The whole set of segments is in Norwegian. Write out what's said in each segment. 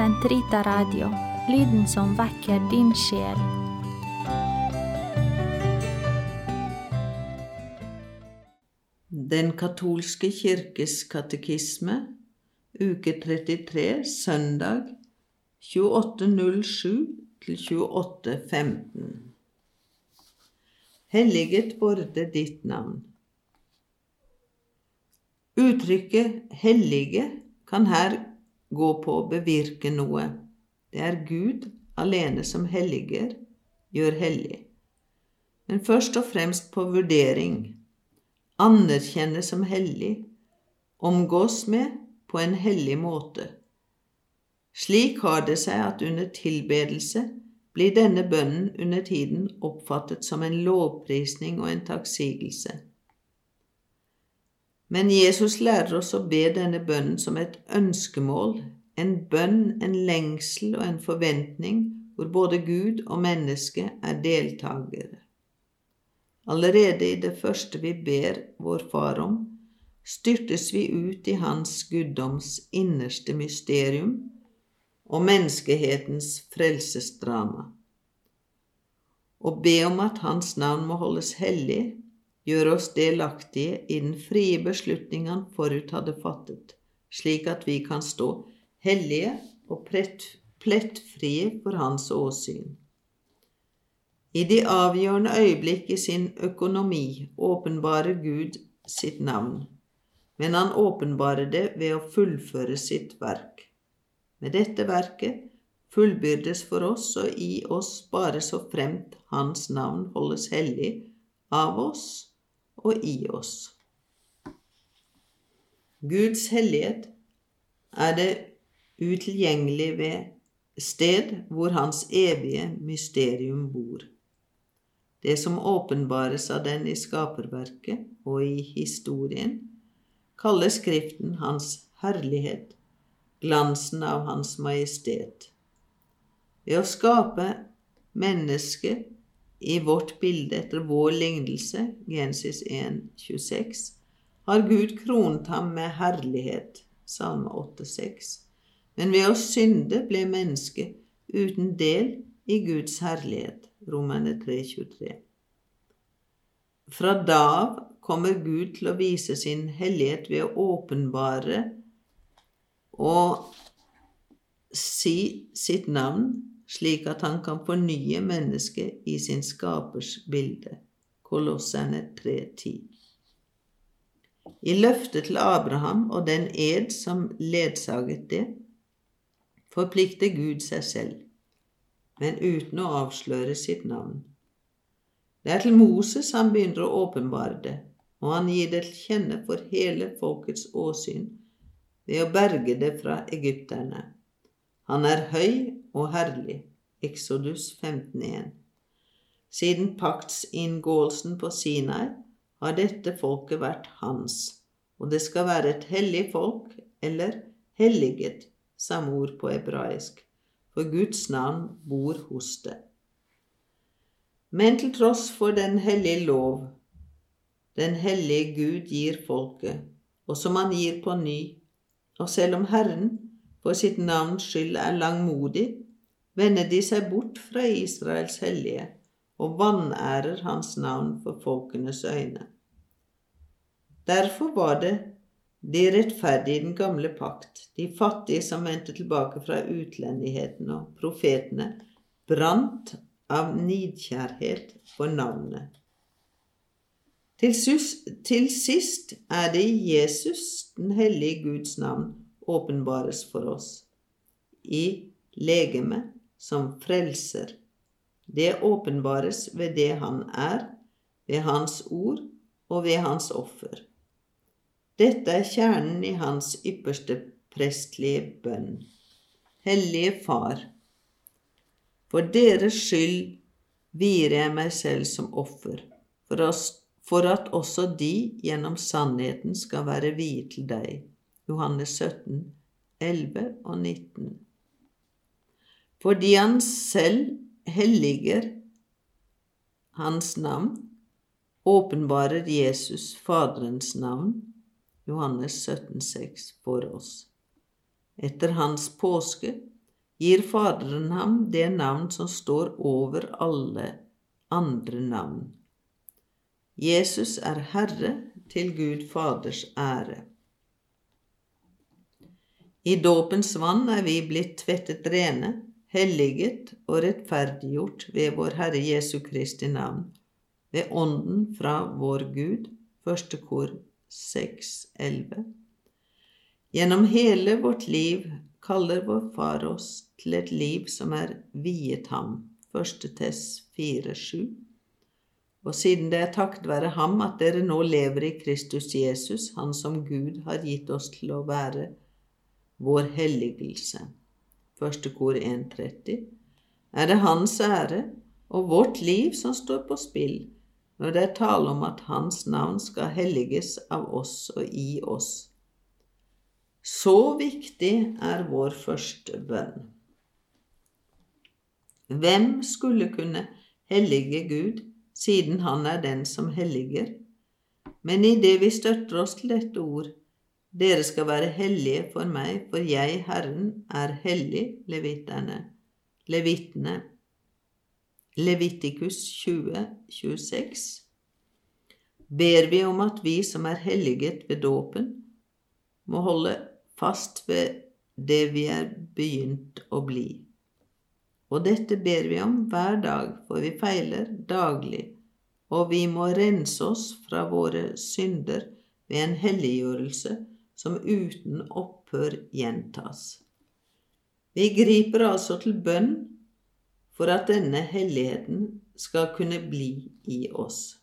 Sentrita Radio, lyden som vekker din sjel. Den katolske kirkes katekisme, uke 33, søndag 2807 til 2815. Helliget borde ditt navn. Uttrykket 'hellige' kan her gå på å bevirke noe. Det er Gud alene som helliger, gjør hellig. Men først og fremst på vurdering. Anerkjenne som hellig. Omgås med på en hellig måte. Slik har det seg at under tilbedelse blir denne bønnen under tiden oppfattet som en lovprisning og en takksigelse. Men Jesus lærer oss å be denne bønnen som et ønskemål, en bønn, en lengsel og en forventning hvor både Gud og menneske er deltakere. Allerede i det første vi ber vår Far om, styrtes vi ut i Hans guddoms innerste mysterium og menneskehetens frelsesdrama. Å be om at Hans navn må holdes hellig, gjør oss delaktige i den frie beslutning forut hadde fattet, slik at vi kan stå hellige og plettfrie for Hans åsyn. I de avgjørende øyeblikk i sin økonomi åpenbarer Gud sitt navn, men han åpenbarer det ved å fullføre sitt verk. Med dette verket fullbyrdes for oss og i oss bare så fremt Hans navn holdes hellig av oss og i oss. Guds hellighet er det utilgjengelige ved sted hvor Hans evige mysterium bor. Det som åpenbares av den i skaperverket og i historien, kaller Skriften Hans herlighet, glansen av Hans majestet. Ved å skape mennesket i vårt bilde etter vår lignelse, Genesis 1, 26, har Gud kronet ham med herlighet, Salme 8, 6. Men ved å synde ble mennesket uten del i Guds herlighet. Romerne 3,23. Fra da av kommer Gud til å vise sin hellighet ved å åpenbare og si sitt navn, slik at han kan fornye mennesket i sin skapers bilde. Kolosserne 3,10. I løftet til Abraham og den ed som ledsaget det, forplikter Gud seg selv men uten å avsløre sitt navn. Det er til Moses han begynner å åpenbare det, og han gir det til kjenne for hele folkets åsyn ved å berge det fra egypterne. Han er høy og herlig. Exodus 15.1. Siden paktsinngåelsen på Sinai har dette folket vært hans, og det skal være et hellig folk, eller helliget, samme ord på hebraisk for Guds navn bor hos det. Men til tross for den hellige lov den hellige Gud gir folket, og som han gir på ny, og selv om Herren for sitt navns skyld er langmodig, vender de seg bort fra Israels hellige og vanærer hans navn for folkenes øyne. Derfor var det de rettferdige i den gamle pakt, de fattige som vendte tilbake fra utlendigheten, og profetene, brant av nidkjærhet for navnet. Til, sist er det i Jesus, den hellige Guds navn, åpenbares for oss. I legeme som frelser. Det åpenbares ved det han er, ved hans ord og ved hans offer. Dette er kjernen i hans ypperste prestlige bønn. Hellige Far, for deres skyld vier jeg meg selv som offer, for, oss, for at også de gjennom sannheten skal være viet til deg. Johannes 17, 11 og 19. Fordi han selv helliger hans navn, åpenbarer Jesus Faderens navn Johannes 17, 17,6 for oss. Etter hans påske gir Faderen ham det navn som står over alle andre navn. Jesus er Herre til Gud Faders ære. I dåpens vann er vi blitt tvettet rene, helliget og rettferdiggjort ved vår Herre Jesu Kristi navn, ved Ånden fra vår Gud. Første kor 6.11. Gjennom hele vårt liv kaller vår Far oss til et liv som er viet ham. Første Tess 4.7. Og siden det er takket være ham at dere nå lever i Kristus Jesus, han som Gud har gitt oss til å være vår helligelse. Første kor 1.30. Er det Hans ære og vårt liv som står på spill når det er tale om at Hans navn skal helliges av oss og i oss. Så viktig er vår første bønn. Hvem skulle kunne hellige Gud, siden Han er den som helliger? Men idet vi støtter oss til dette ord, dere skal være hellige for meg, for jeg, Herren, er hellig, levitterne. Levittene. Levitikus 20, 26. Ber vi om at vi som er helliget ved dåpen, må holde fast ved det vi er begynt å bli. Og dette ber vi om hver dag, for vi feiler daglig, og vi må rense oss fra våre synder ved en helliggjørelse som uten opphør gjentas. Vi griper altså til bønn for at denne helligheten skal kunne bli i oss.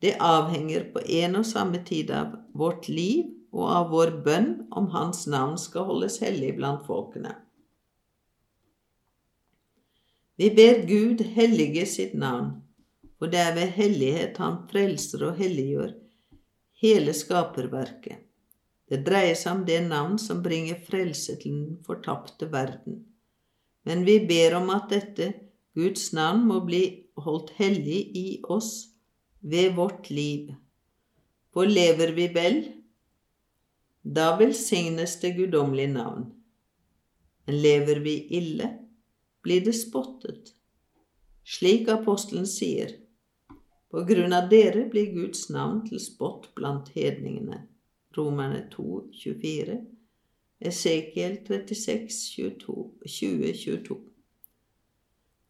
Det avhenger på en og samme tid av vårt liv og av vår bønn om Hans navn skal holdes hellig blant folkene. Vi ber Gud hellige sitt navn, for det er ved hellighet Han frelser og helliggjør hele skaperverket. Det dreier seg om det navn som bringer frelse til den fortapte verden. Men vi ber om at dette Guds navn må bli holdt hellig i oss ved vårt liv. For lever vi vel, da velsignes det guddommelige navn. Men lever vi ille, blir det spottet. Slik apostelen sier, på grunn av dere blir Guds navn til spott blant hedningene. Romerne 2, 24. Esekiel 36, 22, 20, 22.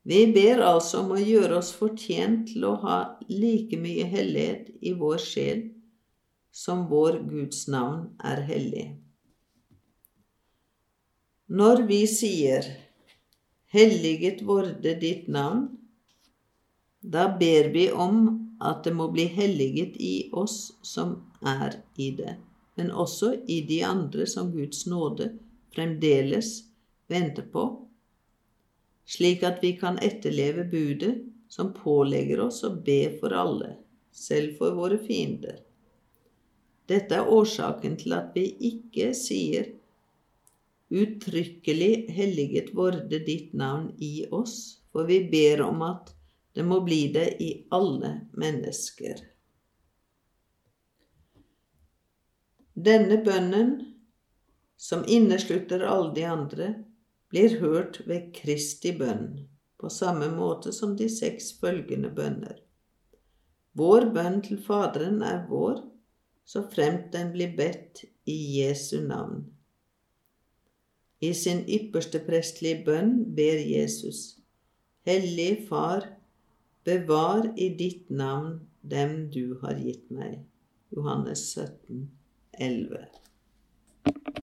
Vi ber altså om å gjøre oss fortjent til å ha like mye hellighet i vår sjel som vår Guds navn er hellig. Når vi sier 'Helliget vorde ditt navn', da ber vi om at det må bli helliget i oss som er i det, men også i de andre som Guds nåde fremdeles venter på, slik at vi kan etterleve budet som pålegger oss å be for alle, selv for våre fiender. Dette er årsaken til at vi ikke sier uttrykkelig 'helliget vorde ditt navn i oss', for vi ber om at det må bli det i alle mennesker. Denne bønnen, som inneslutter alle de andre, blir hørt ved Kristi bønn, på samme måte som de seks følgende bønner. Vår bønn til Faderen er vår, så fremt den blir bedt i Jesu navn. I sin ypperste prestlige bønn ber Jesus, Hellig Far, Bevar i ditt navn dem du har gitt meg. Johannes 17, 11.